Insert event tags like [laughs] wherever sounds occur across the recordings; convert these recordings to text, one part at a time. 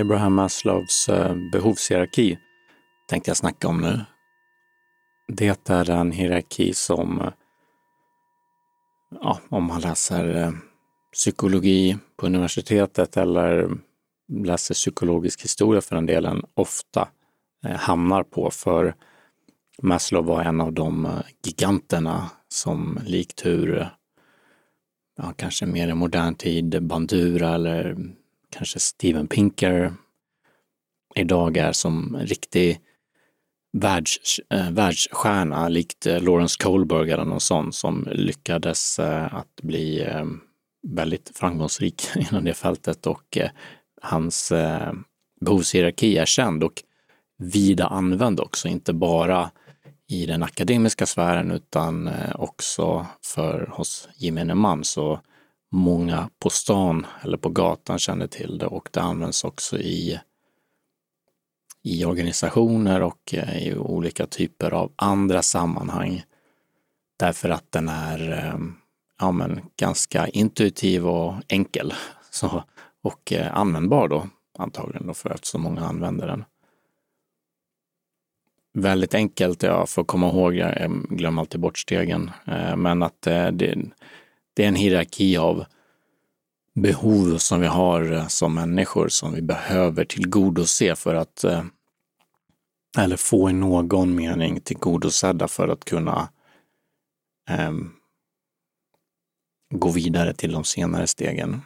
Abraham Maslows eh, behovshierarki tänkte jag snacka om nu. Det är en hierarki som, eh, ja, om man läser eh, psykologi på universitetet eller läser psykologisk historia för den delen, ofta hamnar på. För Maslow var en av de giganterna som likt hur, ja, kanske mer i modern tid, Bandura eller kanske Steven Pinker idag är som riktig världs, eh, världsstjärna, likt eh, Lawrence Kohlberg eller någon sån som lyckades eh, att bli eh, väldigt framgångsrik [laughs] inom det fältet och eh, hans eh, behovshierarki är känd och vida använd också, inte bara i den akademiska sfären utan eh, också för hos gemene man. Så många på stan eller på gatan känner till det och det används också i, i organisationer och eh, i olika typer av andra sammanhang. Därför att den är eh, ja, men ganska intuitiv och enkel [laughs] så, och eh, användbar då antagligen då för att så många använder den. Väldigt enkelt, ja, för att komma ihåg, jag glömmer alltid bort stegen, men att det, det är en hierarki av behov som vi har eh, som människor som vi behöver tillgodose för att, eh, eller få i någon mening tillgodosedda för att kunna eh, gå vidare till de senare stegen.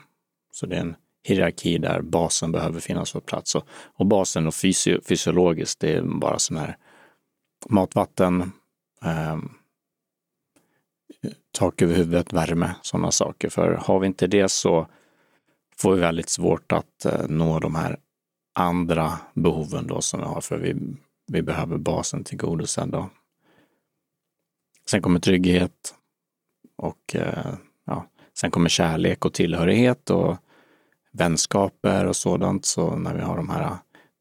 Så det är en hierarki där basen behöver finnas på plats. Och, och basen och fysi fysiologiskt, det är bara sån här matvatten, eh, tak över huvudet, värme, sådana saker. För har vi inte det så får vi väldigt svårt att eh, nå de här andra behoven då som vi har, för vi, vi behöver basen tillgodosedd. Då. Sen kommer trygghet och eh, ja, sen kommer kärlek och tillhörighet och vänskaper och sådant. Så när vi har de här eh,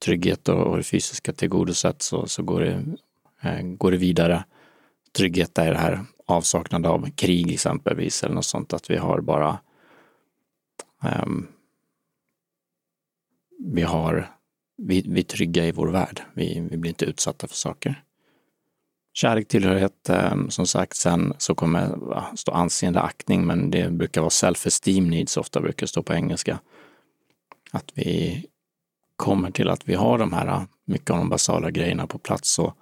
trygghet och det fysiska tillgodosett så, så går, det, går det vidare. Trygghet är det här avsaknad av krig exempelvis eller något sånt, att vi har bara um, vi har, vi, vi är trygga i vår värld. Vi, vi blir inte utsatta för saker. Kärlek, tillhörighet, um, som sagt, sen så kommer va, stå anseende, aktning, men det brukar vara self-esteem needs, ofta brukar stå på engelska. Att vi kommer till att vi har de här, mycket av de basala grejerna på plats, och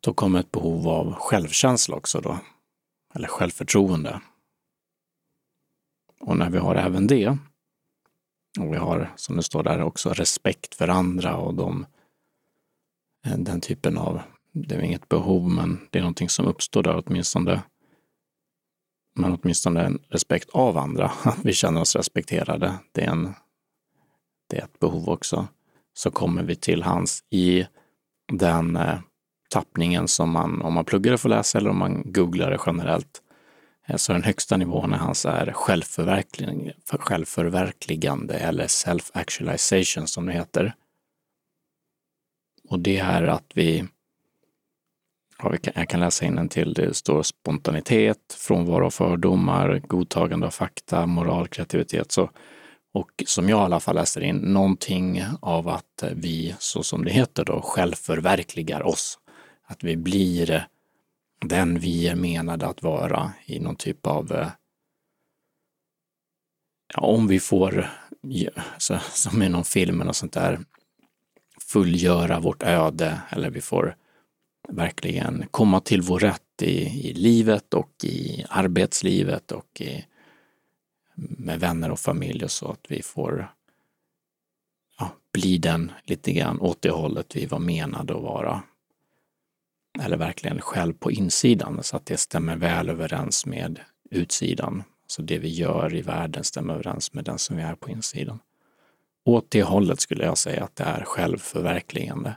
då kommer ett behov av självkänsla också då, eller självförtroende. Och när vi har även det, och vi har, som det står där också, respekt för andra och de, eh, den typen av, det är inget behov, men det är någonting som uppstår där åtminstone. Men åtminstone en respekt av andra, att [laughs] vi känner oss respekterade. Det är, en, det är ett behov också. Så kommer vi till hans i den eh, tappningen som man, om man pluggar det får läsa eller om man googlar det generellt. Eh, så den högsta nivån är hans är självförverkligande, självförverkligande eller self-actualization som det heter. Och det är att vi, ja, jag kan läsa in en till, det står spontanitet, frånvaro av fördomar, godtagande av fakta, moral, kreativitet. Så, och som jag i alla fall läser in, någonting av att vi, så som det heter då, självförverkligar oss att vi blir eh, den vi är menade att vara i någon typ av eh, ja, om vi får, eh, så, som i någon film eller sånt där, fullgöra vårt öde eller vi får verkligen komma till vår rätt i, i livet och i arbetslivet och i, med vänner och familj och så att vi får ja, bli den lite grann åt det hållet vi var menade att vara eller verkligen själv på insidan så att det stämmer väl överens med utsidan. Så det vi gör i världen stämmer överens med den som vi är på insidan. Åt det hållet skulle jag säga att det är självförverkligande.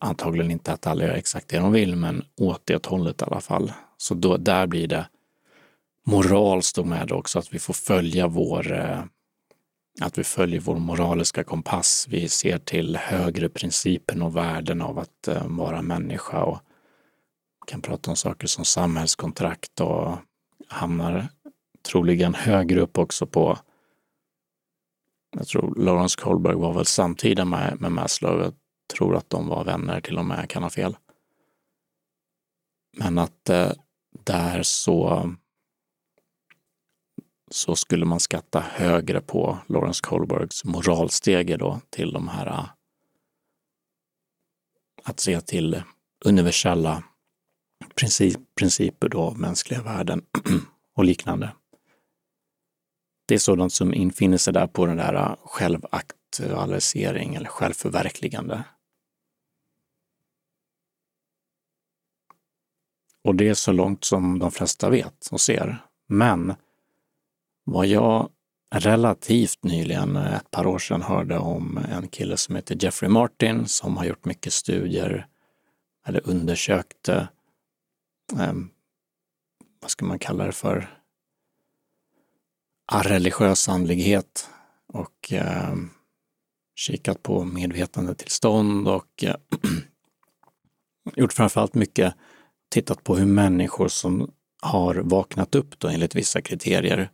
Antagligen inte att alla gör exakt det de vill, men åt det hållet i alla fall. Så då, där blir det moral står med också, att vi får följa vår eh, att vi följer vår moraliska kompass. Vi ser till högre principen och värden av att eh, vara människa och kan prata om saker som samhällskontrakt och hamnar troligen högre upp också på Jag tror Lawrence Kohlberg var väl samtida med, med Maslow. Jag tror att de var vänner till och med, jag kan ha fel. Men att eh, där så, så skulle man skatta högre på Lawrence Kohlbergs moralstege då till de här äh, att se till universella princip, principer då, mänskliga värden [clears throat] och liknande. Det är sådant som infinner sig där på den där äh, självaktualisering eller självförverkligande. Och det är så långt som de flesta vet och ser. Men vad jag relativt nyligen, eh, ett par år sedan, hörde om en kille som heter Jeffrey Martin som har gjort mycket studier eller undersökte, eh, vad ska man kalla det för, religiös andlighet och eh, kikat på medvetandetillstånd och eh, [clears throat] gjort framförallt mycket, tittat på hur människor som har vaknat upp då enligt vissa kriterier,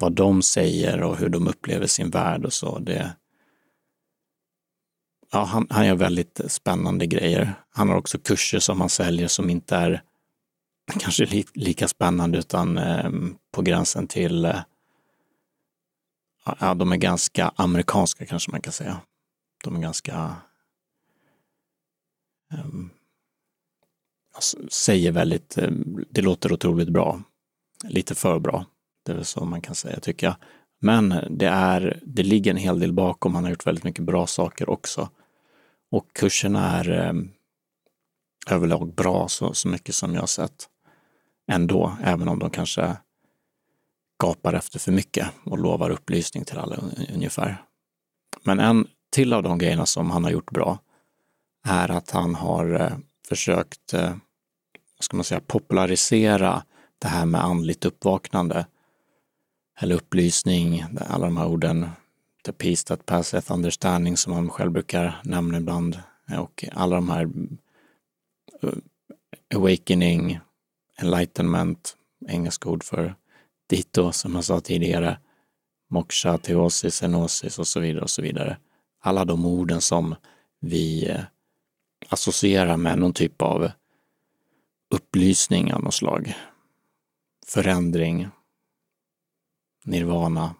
vad de säger och hur de upplever sin värld och så. Det, ja, han, han gör väldigt spännande grejer. Han har också kurser som han säljer som inte är [clears throat] kanske li, lika spännande utan eh, på gränsen till, eh, ja, de är ganska amerikanska kanske man kan säga. De är ganska, eh, säger väldigt, eh, det låter otroligt bra. Lite för bra, det är väl så man kan säga tycker jag. Men det, är, det ligger en hel del bakom. Han har gjort väldigt mycket bra saker också. Och kurserna är eh, överlag bra så, så mycket som jag har sett ändå, även om de kanske gapar efter för mycket och lovar upplysning till alla ungefär. Men en till av de grejerna som han har gjort bra är att han har eh, försökt, eh, ska man säga, popularisera det här med andligt uppvaknande eller upplysning, alla de här orden, the peace that passeth understanding som man själv brukar nämna ibland och alla de här eh, awakening, enlightenment, engelska ord för dito som jag sa tidigare, moksha, teosis, enosis och så vidare och så vidare. Alla de orden som vi eh, associerar med någon typ av upplysning av något slag. Förändring, nirvana,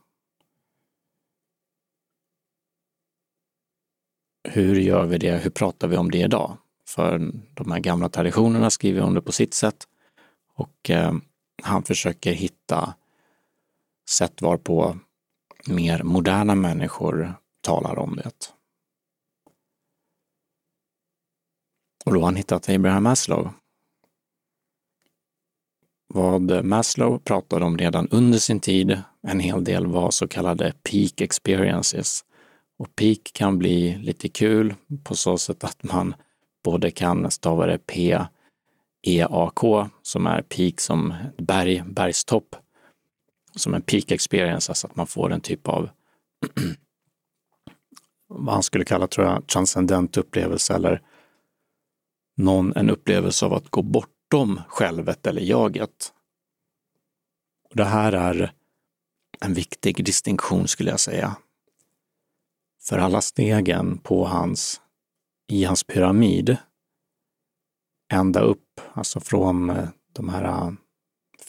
hur gör vi det? Hur pratar vi om det idag? För de här gamla traditionerna skriver under på sitt sätt och eh, han försöker hitta sätt varpå mer moderna människor talar om det. Och då har han hittat Abraham Maslow. Vad Maslow pratade om redan under sin tid en hel del var så kallade peak experiences, och peak kan bli lite kul på så sätt att man både kan stava det P, E, A, K som är peak som berg, bergstopp, som en peak experience, alltså att man får en typ av [clears throat] vad han skulle kalla, tror jag, transcendent upplevelse eller någon, en upplevelse av att gå bort bortom självet eller jaget. Och det här är en viktig distinktion skulle jag säga. För alla stegen på hans, i hans pyramid, ända upp, alltså från eh, de här eh,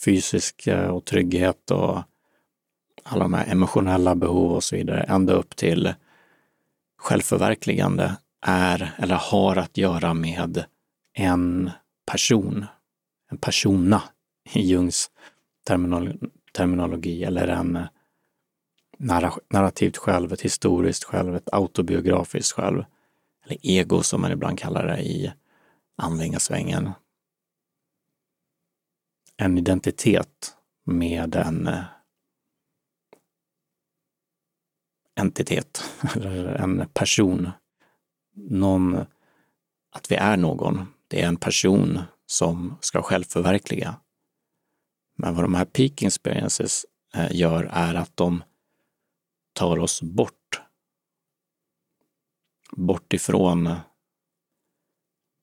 fysiska och trygghet och alla de här emotionella behov och så vidare, ända upp till självförverkligande är eller har att göra med en person, en persona i Jungs terminologi eller en eh, narrativt själv, ett historiskt själv, ett autobiografiskt själv. Eller ego som man ibland kallar det i användarsvängen. En identitet med en eh, entitet, [laughs] eller en person. Någon, att vi är någon. Det är en person som ska självförverkliga. Men vad de här peak experiences eh, gör är att de tar oss bort. Bort ifrån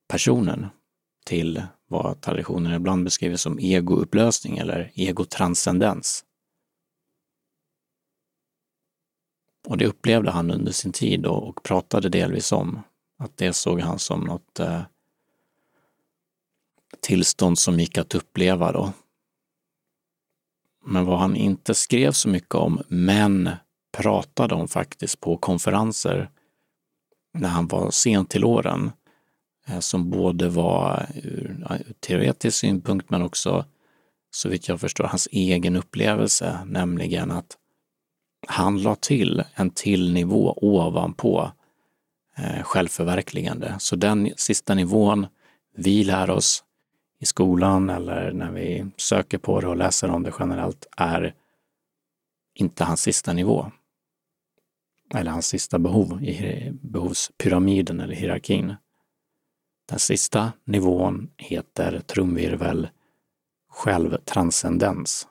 personen till vad traditionen ibland beskriver som egoupplösning eller egotranscendens. Och det upplevde han under sin tid och, och pratade delvis om. Att det såg han som något eh, tillstånd som gick att uppleva då. Men vad han inte skrev så mycket om, men pratade om faktiskt på konferenser när han var sent till åren, eh, som både var ur, ur teoretisk synpunkt men också, så vitt jag förstår, hans egen upplevelse, nämligen att han la till en till nivå ovanpå eh, självförverkligande. Så den sista nivån vi lär oss i skolan eller när vi söker på det och läser om det generellt är inte hans sista nivå. Eller hans sista behov i behovspyramiden eller hierarkin. Den sista nivån heter trumvirvel självtranscendens.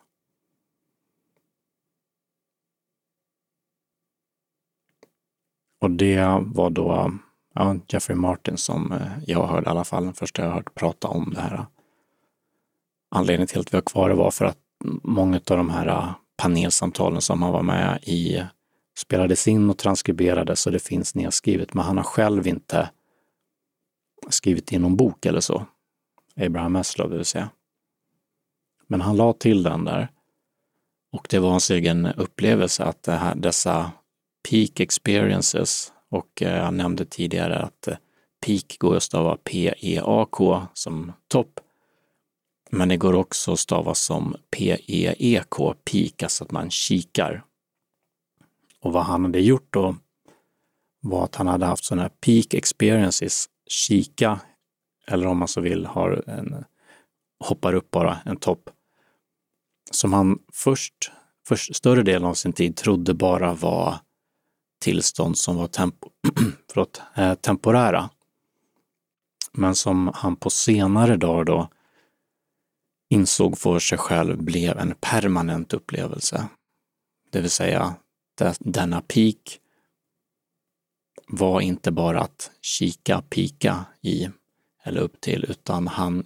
Och det var då ja, Jeffrey Martin som eh, jag hörde i alla fall, den första jag hört prata om det här. Anledningen till att vi har kvar det var för att många av de här äh, panelsamtalen som han var med i spelades in och transkriberades och det finns nedskrivet, men han har själv inte skrivit in någon bok eller så. Abraham Maslow, det vill säga. Men han la till den där. Och det var hans egen upplevelse att det här, dessa peak experiences, och eh, jag nämnde tidigare att äh, peak går att stava P-E-A-K som topp. Men det går också att stava som P-E-E-K, peak, alltså att man kikar. Och vad han hade gjort då var att han hade haft sådana här peak experiences, kika, eller om man så vill, har en, hoppar upp bara en topp, som han först, först större delen av sin tid trodde bara var tillstånd som var tempo, [clears throat] förlåt, eh, temporära. Men som han på senare dagar då insåg för sig själv blev en permanent upplevelse. Det vill säga, denna peak var inte bara att kika, pika i eller upp till, utan han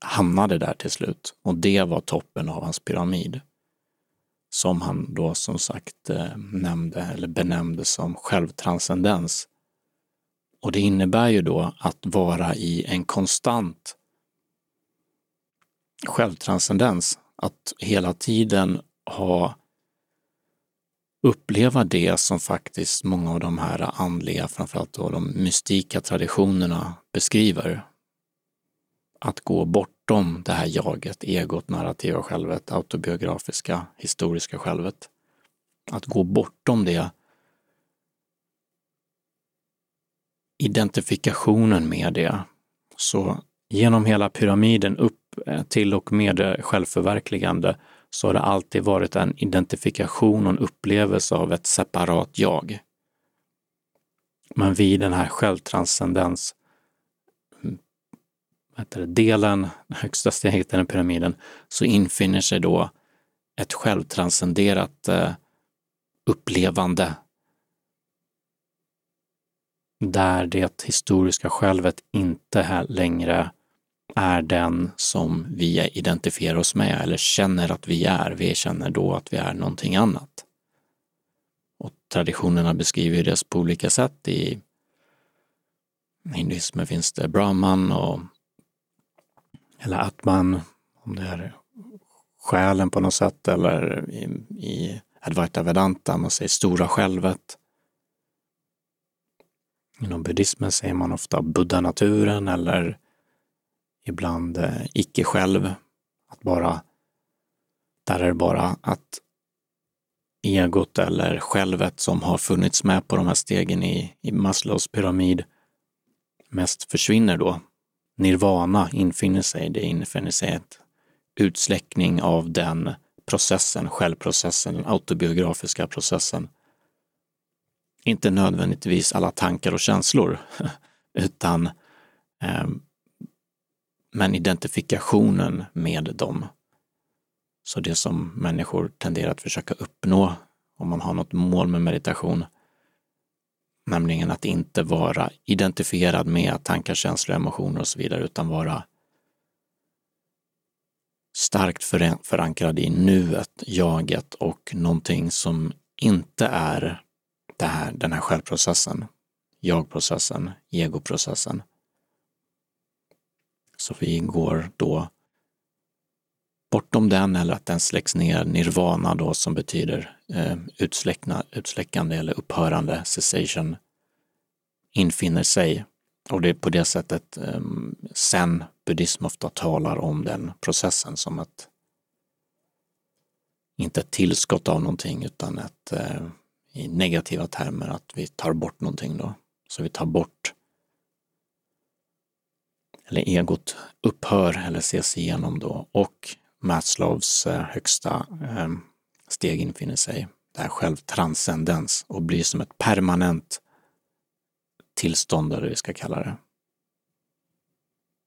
hamnade där till slut. Och det var toppen av hans pyramid. Som han då som sagt eh, nämnde eller benämnde som självtranscendens. Och det innebär ju då att vara i en konstant självtranscendens, att hela tiden ha uppleva det som faktiskt många av de här andliga, framförallt då de mystika traditionerna beskriver. Att gå bortom det här jaget, egot, narrativa självet, autobiografiska, historiska självet. Att gå bortom det identifikationen med det. Så genom hela pyramiden upp eh, till och med eh, självförverkligande så har det alltid varit en identifikation och en upplevelse av ett separat jag. Men vid den här självtranscendens mm, delen, högsta steget i den pyramiden, så infinner sig då ett självtranscenderat eh, upplevande där det historiska självet inte längre är den som vi identifierar oss med eller känner att vi är. Vi känner då att vi är någonting annat. Och traditionerna beskriver det på olika sätt. I hinduismen finns det brahman och eller atman, om det är själen på något sätt, eller i, i Advaita Vedanta, man säger stora självet. Inom buddhismen säger man ofta buddha-naturen eller ibland eh, icke själv. Att bara, där är det bara att egot eller självet som har funnits med på de här stegen i, i Maslows pyramid mest försvinner då. Nirvana infinner sig, det infinner sig ett utsläckning av den processen, självprocessen, den autobiografiska processen. Inte nödvändigtvis alla tankar och känslor, [laughs] utan eh, men identifikationen med dem. Så det som människor tenderar att försöka uppnå om man har något mål med meditation, nämligen att inte vara identifierad med tankar, känslor, emotioner och så vidare, utan vara starkt förankrad i nuet, jaget och någonting som inte är det här, den här självprocessen, jagprocessen, egoprocessen. Så vi går då bortom den eller att den släcks ner, nirvana då som betyder eh, utsläckna, utsläckande eller upphörande, cessation, infinner sig. Och det är på det sättet eh, sen buddhism ofta talar om den processen som ett, inte ett tillskott av någonting utan ett, eh, i negativa termer, att vi tar bort någonting då. Så vi tar bort eller egot upphör eller ses igenom då. Och Maslows eh, högsta ehm, steg infinner sig, det här självtranscendens och blir som ett permanent tillstånd, eller vi ska kalla det.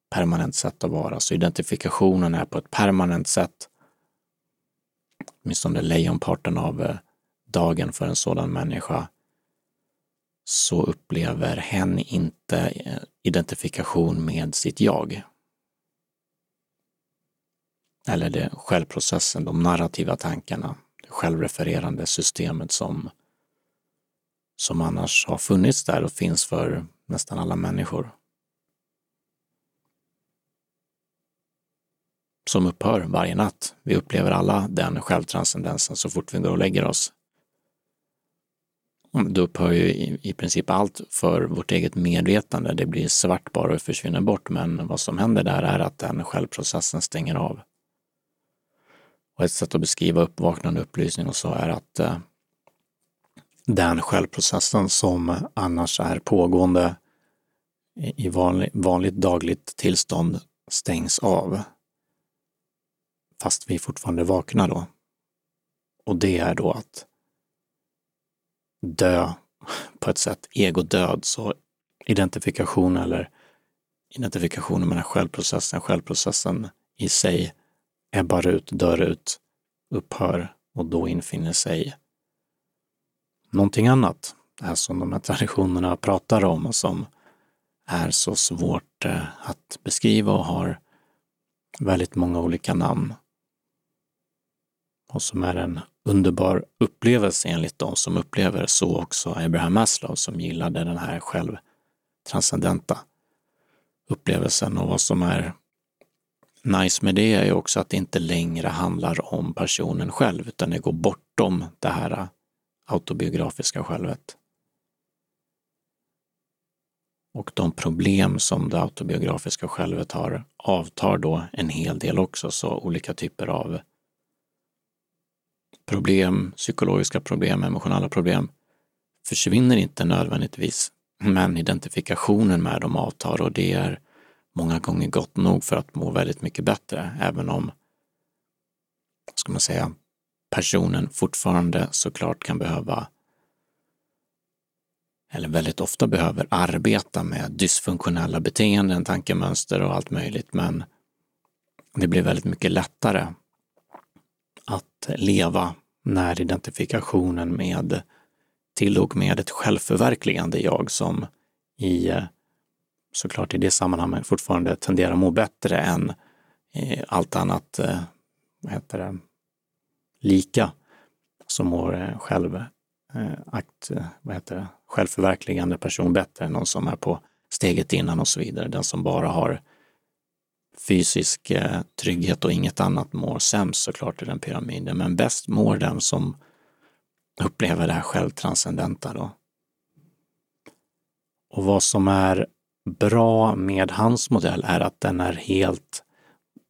Permanent sätt att vara, så identifikationen är på ett permanent sätt, åtminstone lejonparten av eh, dagen för en sådan människa, så upplever hen inte eh, identifikation med sitt jag eller det självprocessen, de narrativa tankarna, det självrefererande systemet som, som annars har funnits där och finns för nästan alla människor. Som upphör varje natt. Vi upplever alla den självtranscendensen så fort vi går och lägger oss. Mm, då upphör ju i, i princip allt för vårt eget medvetande. Det blir svart bara och försvinner bort, men vad som händer där är att den självprocessen stänger av. Och ett sätt att beskriva uppvaknande upplysning och så är att eh, den självprocessen som annars är pågående i vanlig, vanligt dagligt tillstånd stängs av. Fast vi fortfarande vaknar då. Och det är då att dö på ett sätt, egodöd, så identifikation eller identifikationen med den självprocessen, självprocessen i sig ebbar ut, dör ut, upphör och då infinner sig någonting annat. Det här som de här traditionerna pratar om och som är så svårt eh, att beskriva och har väldigt många olika namn. Och som är en underbar upplevelse enligt de som upplever så också Abraham Maslow som gillade den här självtranscendenta upplevelsen och vad som är nice med det är ju också att det inte längre handlar om personen själv, utan det går bortom det här autobiografiska självet. Och de problem som det autobiografiska självet har avtar då en hel del också, så olika typer av problem, psykologiska problem, emotionella problem försvinner inte nödvändigtvis, men identifikationen med dem avtar och det är många gånger gott nog för att må väldigt mycket bättre, även om, ska man säga, personen fortfarande såklart kan behöva eller väldigt ofta behöver arbeta med dysfunktionella beteenden, tankemönster och allt möjligt, men det blir väldigt mycket lättare att leva när identifikationen med till och med ett självförverkligande jag som i såklart i det sammanhanget fortfarande tenderar att må bättre än eh, allt annat, eh, vad heter det, lika som mår eh, själv, akt, vad heter det, självförverkligande person bättre än någon som är på steget innan och så vidare. Den som bara har fysisk eh, trygghet och inget annat mår sämst såklart i den pyramiden. Men bäst mår den som upplever det här självtranscendenta då. Och vad som är bra med hans modell är att den är helt,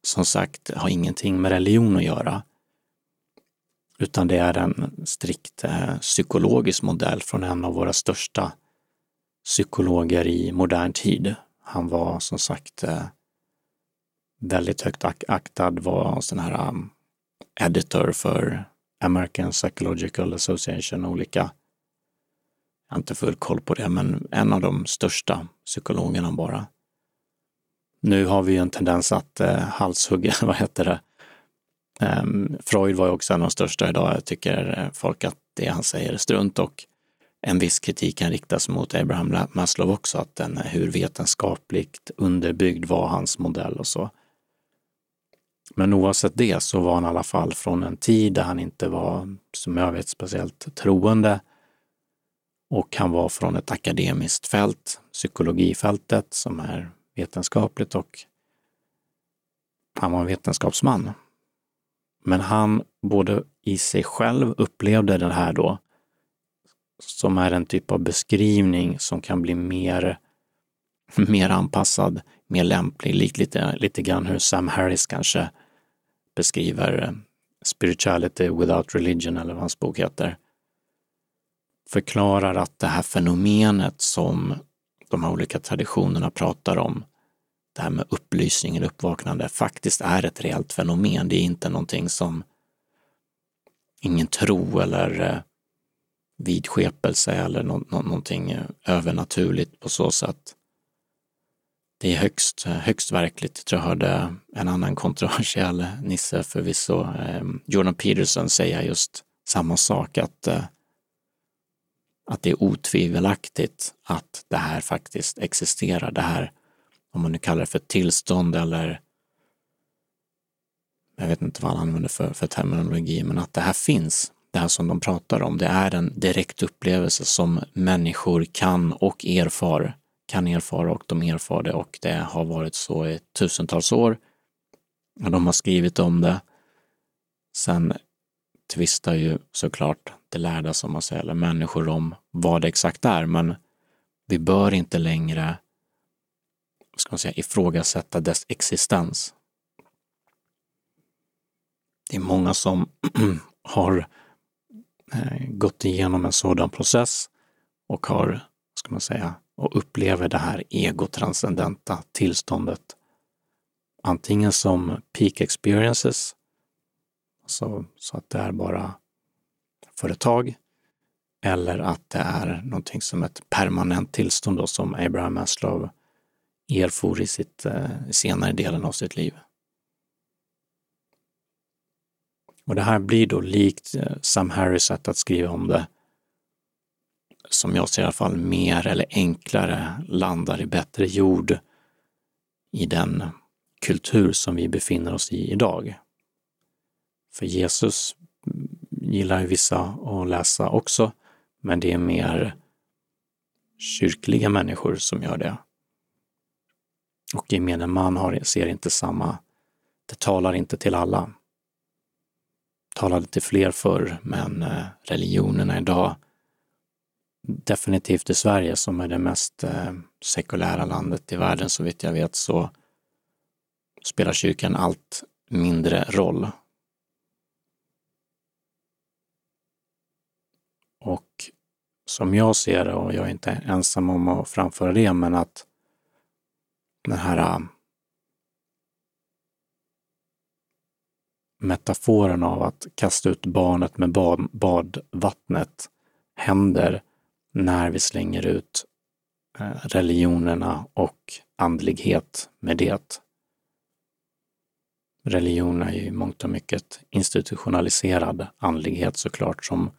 som sagt, har ingenting med religion att göra. Utan det är en strikt eh, psykologisk modell från en av våra största psykologer i modern tid. Han var som sagt eh, väldigt högt aktad, var sån här um, editor för American Psychological Association, olika jag har inte full koll på det, men en av de största psykologerna bara. Nu har vi ju en tendens att eh, halshugga, [laughs] vad heter det? Um, Freud var ju också en av de största idag. Jag tycker eh, folk att det han säger är strunt och en viss kritik kan riktas mot Abraham Maslow också, att den är hur vetenskapligt underbyggd var hans modell och så. Men oavsett det så var han i alla fall från en tid där han inte var, som jag vet, speciellt troende och han var från ett akademiskt fält, psykologifältet som är vetenskapligt och han var en vetenskapsman. Men han både i sig själv upplevde det här då som är en typ av beskrivning som kan bli mer, mer anpassad, mer lämplig, likt lite, lite grann hur Sam Harris kanske beskriver eh, Spirituality without religion eller vad hans bok heter. Förklarar att det här fenomenet som de här olika traditionerna pratar om, det här med upplysning eller uppvaknande, faktiskt är ett reellt fenomen. Det är inte någonting som ingen tro eller eh, vidskepelse eller no någonting eh, övernaturligt på så sätt. Det är högst, högst verkligt. Jag tror jag hörde en annan kontroversiell nisse förvisso, eh, Jordan Peterson, säga just samma sak, att, eh, att det är otvivelaktigt att det här faktiskt existerar. Det här, om man nu kallar det för tillstånd eller jag vet inte vad han använder för, för terminologi, men att det här finns det här som de pratar om, det är en direkt upplevelse som människor kan och erfar, kan erfara och de erfar det och det har varit så i tusentals år. Och de har skrivit om det. Sen tvistar ju såklart det lärda, som man säger, eller människor om vad det exakt är, men vi bör inte längre ska man säga, ifrågasätta dess existens. Det är många som [clears throat] har eh, gått igenom en sådan process och har, ska man säga, och upplever det här egotranscendenta tillståndet. Antingen som peak experiences, alltså, så att det är bara för ett tag, eller att det är någonting som ett permanent tillstånd då, som Abraham Maslow erfor i sitt eh, senare delen av sitt liv. Och det här blir då likt eh, Sam Harris sätt att skriva om det, som jag ser i alla fall mer eller enklare landar i bättre jord i den kultur som vi befinner oss i idag. För Jesus gillar ju vissa att läsa också, men det är mer kyrkliga människor som gör det. Och gemene man har, ser inte samma, det talar inte till alla talade till fler förr, men eh, religionerna idag, definitivt i Sverige som är det mest eh, sekulära landet i världen så vitt jag vet, så spelar kyrkan allt mindre roll. Och som jag ser det, och jag är inte ensam om att framföra det, men att den här eh, metaforen av att kasta ut barnet med bad, badvattnet händer när vi slänger ut eh, religionerna och andlighet med det. Religion är ju i mångt och mycket institutionaliserad andlighet såklart som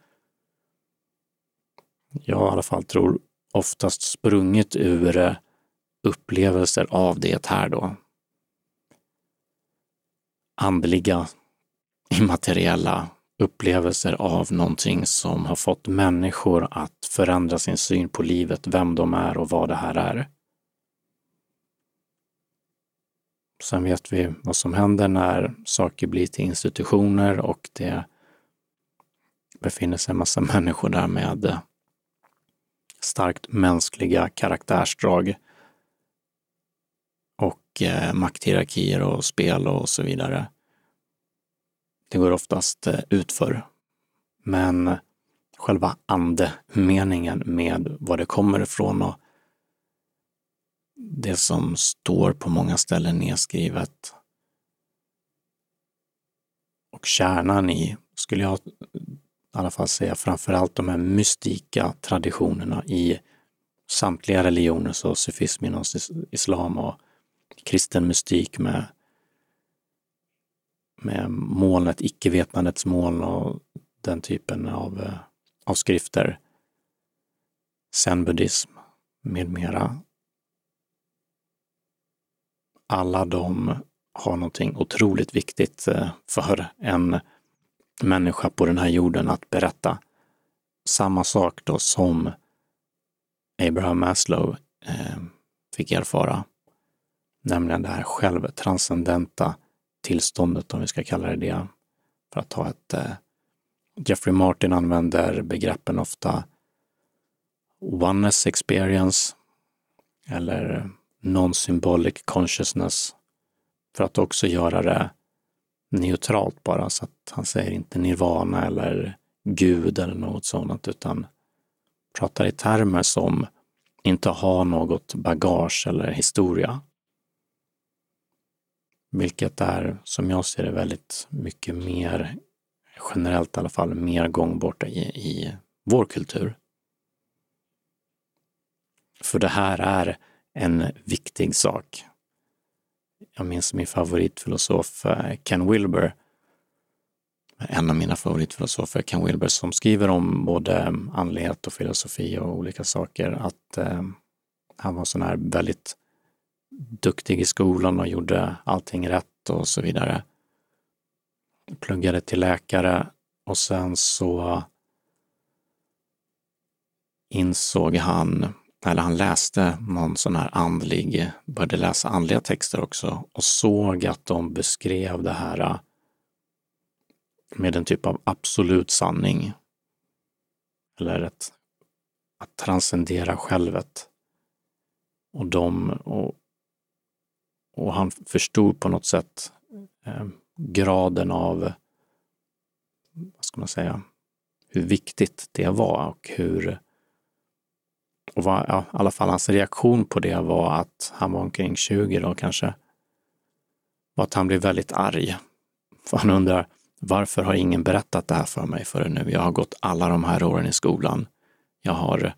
jag i alla fall tror oftast sprungit ur eh, upplevelser av det här då. Andliga immateriella upplevelser av någonting som har fått människor att förändra sin syn på livet, vem de är och vad det här är. Sen vet vi vad som händer när saker blir till institutioner och det befinner sig en massa människor där med starkt mänskliga karaktärsdrag och eh, makthierarkier och spel och så vidare. Det går oftast eh, utför. Men själva andemeningen med var det kommer ifrån och det som står på många ställen nedskrivet och kärnan i, skulle jag i alla fall säga, framförallt de här mystika traditionerna i samtliga religioner, så sufism inom islam och kristen mystik med med molnet, icke-vetandets moln och den typen av, eh, av skrifter. Zen-buddhism med mera. Alla de har någonting otroligt viktigt eh, för en människa på den här jorden att berätta. Samma sak då som Abraham Maslow eh, fick erfara, nämligen det här självtranscendenta tillståndet, om vi ska kalla det det, för att ta ett eh, Jeffrey Martin använder begreppen ofta oneness experience eller non-symbolic consciousness för att också göra det neutralt bara, så att han säger inte nirvana eller Gud eller något sådant, utan pratar i termer som inte har något bagage eller historia. Vilket är, som jag ser det, väldigt mycket mer, generellt i alla fall, mer gångbart i, i vår kultur. För det här är en viktig sak. Jag minns min favoritfilosof eh, Ken Wilber, en av mina favoritfilosofer, Ken Wilber, som skriver om både andlighet och filosofi och olika saker, att eh, han var sån här väldigt duktig i skolan och gjorde allting rätt och så vidare. Pluggade till läkare och sen så insåg han eller han läste någon sån här andlig, började läsa andliga texter också och såg att de beskrev det här med en typ av absolut sanning. Eller ett, att transcendera självet. Och, de, och, och han förstod på något sätt eh, graden av, vad ska man säga, hur viktigt det var och hur och vad, ja, i alla fall hans reaktion på det var att han var omkring 20 då kanske, var att han blev väldigt arg. För han undrar, varför har ingen berättat det här för mig förrän nu? Jag har gått alla de här åren i skolan. Jag har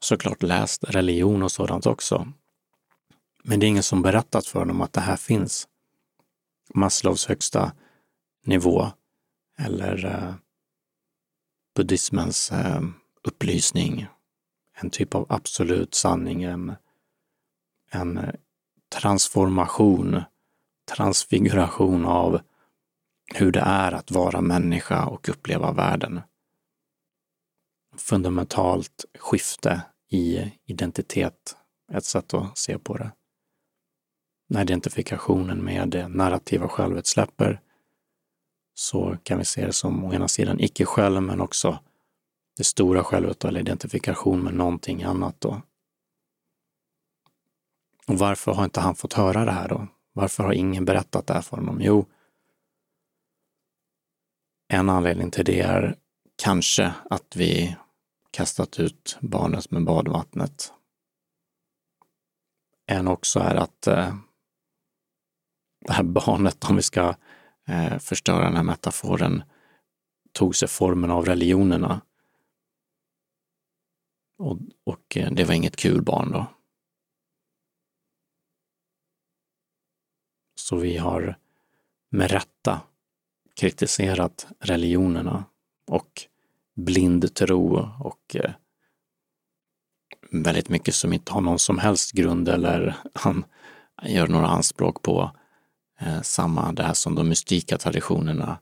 såklart läst religion och sådant också. Men det är ingen som berättat för honom att det här finns. Maslows högsta nivå eller eh, buddhismens eh, upplysning en typ av absolut sanning, en, en transformation, transfiguration av hur det är att vara människa och uppleva världen. Fundamentalt skifte i identitet, ett sätt att se på det. När identifikationen med det narrativa självet släpper så kan vi se det som å ena sidan icke-själv men också det stora självet eller identifikation med någonting annat då. Och varför har inte han fått höra det här då? Varför har ingen berättat det här för honom? Jo, en anledning till det är kanske att vi kastat ut barnet med badvattnet. En också är att eh, det här barnet, om vi ska eh, förstöra den här metaforen, tog sig formen av religionerna och, och eh, det var inget kul barn då. Så vi har med rätta kritiserat religionerna och blind tro och eh, väldigt mycket som inte har någon som helst grund eller [laughs] han gör några anspråk på eh, samma, det här som de mystika traditionerna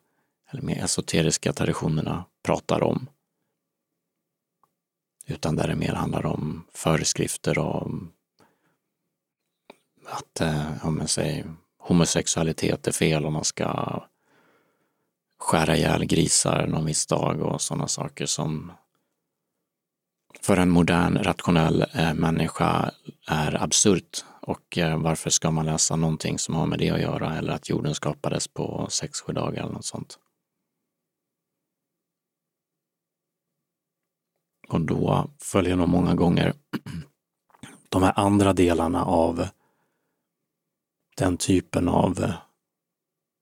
eller mer esoteriska traditionerna pratar om utan där det mer handlar om föreskrifter om att eh, om man säger, homosexualitet är fel om man ska skära ihjäl grisar någon viss dag och sådana saker som för en modern rationell eh, människa är absurt. Och eh, varför ska man läsa någonting som har med det att göra eller att jorden skapades på sex, sju dagar eller något sånt? Och då följer nog många gånger [clears throat] de här andra delarna av den typen av eh,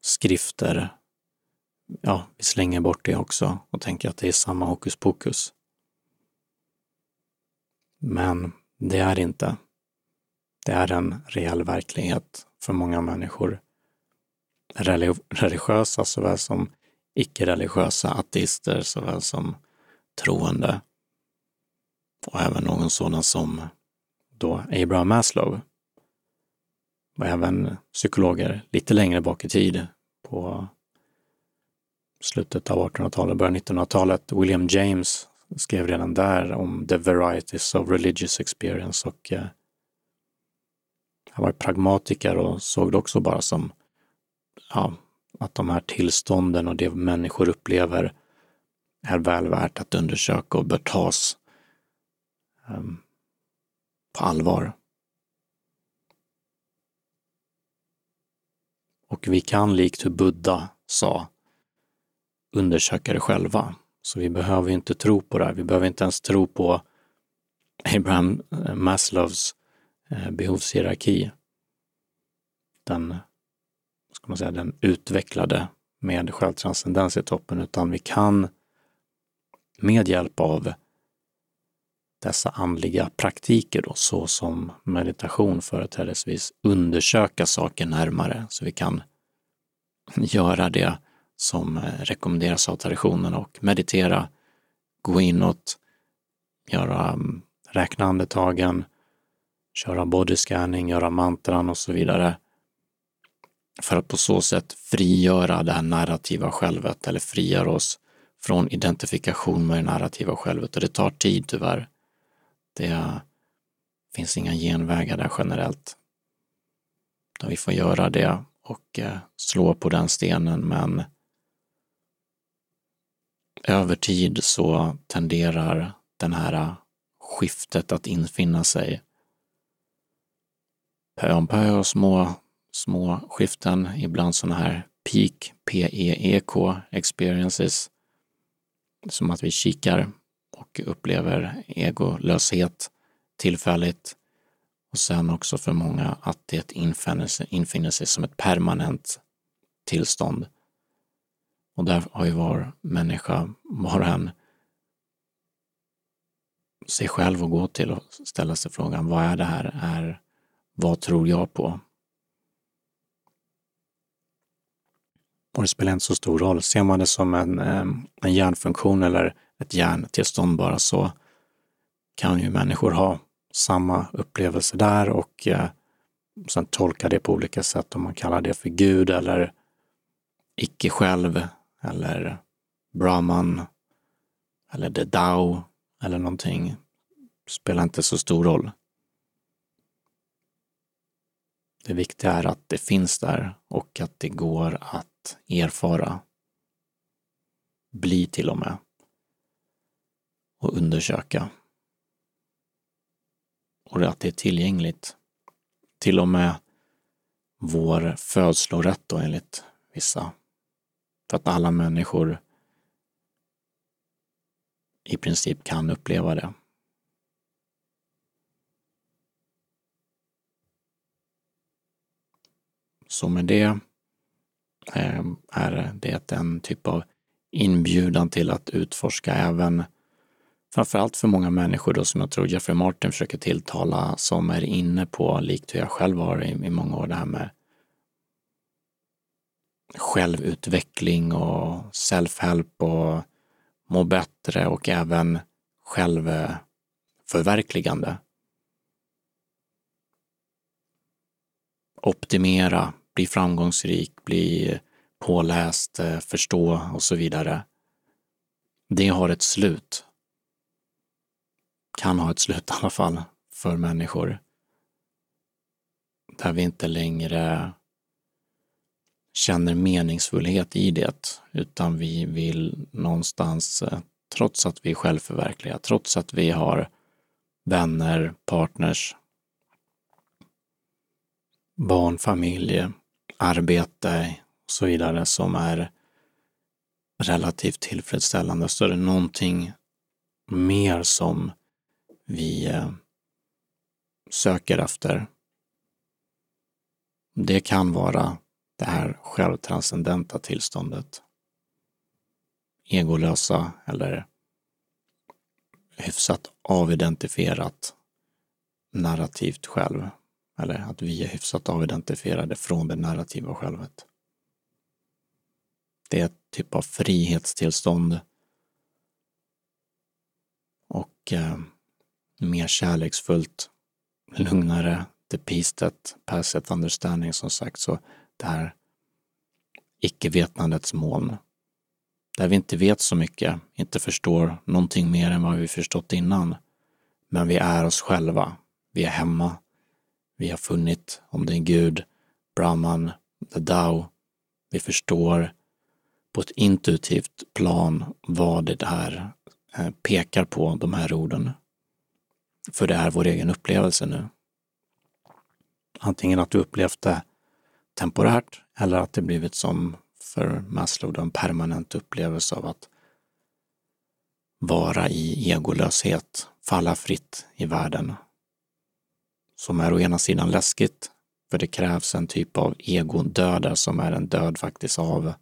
skrifter. Ja, vi slänger bort det också och tänker att det är samma hokus pokus. Men det är det inte. Det är en reell verklighet för många människor. Religiösa såväl som icke-religiösa, ateister såväl som troende och även någon sådan som då Abraham Maslow och även psykologer lite längre bak i tid på slutet av 1800-talet, början av 1900-talet. William James skrev redan där om the varieties of religious experience och eh, eh, jag var pragmatiker och såg det också bara som ja, att de här tillstånden och det människor upplever är väl värt att undersöka och bör tas um, på allvar. Och vi kan likt hur Buddha sa undersöka det själva. Så vi behöver inte tro på det här. Vi behöver inte ens tro på Abraham Maslows Eh, behovshierarki. Den, ska man säga, den utvecklade med självtranscendens i toppen, utan vi kan med hjälp av dessa andliga praktiker då, så som meditation företrädesvis, undersöka saker närmare så vi kan göra det som eh, rekommenderas av traditionen och meditera, gå inåt, göra, mm, räkna andetagen, köra bodyscanning, göra mantran och så vidare. För att på så sätt frigöra det här narrativa självet eller frigöra oss från identifikation med det narrativa självet. Och det tar tid tyvärr. Det finns inga genvägar där generellt. vi får göra det och eh, slå på den stenen men över tid så tenderar den här skiftet att infinna sig. Pö om pö och små, små skiften, ibland sådana här peak, P-E-E-K experiences, som att vi kikar och upplever egolöshet tillfälligt och sen också för många att det infinner sig, infinner sig som ett permanent tillstånd och där har ju var människa, var en, sig själv att gå till och ställa sig frågan, vad är det här? Är, vad tror jag på? Och det spelar inte så stor roll. Ser man det som en, eh, en hjärnfunktion eller ett hjärntillstånd bara så kan ju människor ha samma upplevelse där och eh, sen tolka det på olika sätt om man kallar det för Gud eller icke själv eller Brahman eller The Dao eller någonting spelar inte så stor roll. Det viktiga är att det finns där och att det går att erfara, bli till och med och undersöka. Och att det är tillgängligt. Till och med vår födslorätt då enligt vissa för att alla människor i princip kan uppleva det. Så med det eh, är det en typ av inbjudan till att utforska även framförallt för många människor då som jag tror Jeffrey Martin försöker tilltala som är inne på, likt hur jag själv har i, i många år, det här med självutveckling och self-help och må bättre och även självförverkligande. Optimera, bli framgångsrik, bli påläst, eh, förstå och så vidare. Det har ett slut. Kan ha ett slut i alla fall för människor. Där vi inte längre känner meningsfullhet i det, utan vi vill någonstans, eh, trots att vi är självförverkliga, trots att vi har vänner, partners, barn, familj, arbete och så vidare som är relativt tillfredsställande, så är det någonting mer som vi eh, söker efter. Det kan vara det här självtranscendenta tillståndet. Egolösa eller hyfsat avidentifierat narrativt själv. Eller att vi är hyfsat avidentifierade från det narrativa självet. Det är ett typ av frihetstillstånd och eh, mer kärleksfullt, lugnare, the peace that passeth understanding som sagt. Så det här icke-vetandets moln. där vi inte vet så mycket, inte förstår någonting mer än vad vi förstått innan. Men vi är oss själva. Vi är hemma. Vi har funnit, om det är Gud, Brahman, the Dao. Vi förstår på ett intuitivt plan vad det här eh, pekar på, de här orden. För det är vår egen upplevelse nu. Antingen att du upplevt det temporärt eller att det blivit som för Maslow en permanent upplevelse av att vara i egolöshet, falla fritt i världen. Som är å ena sidan läskigt, för det krävs en typ av egodöd som är en död faktiskt av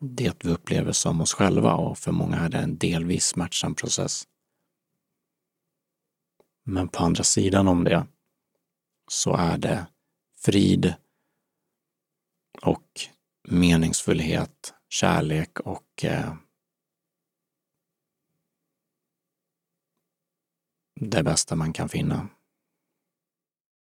det vi upplever som oss själva och för många är det en delvis smärtsam process. Men på andra sidan om det så är det frid och meningsfullhet, kärlek och eh, det bästa man kan finna.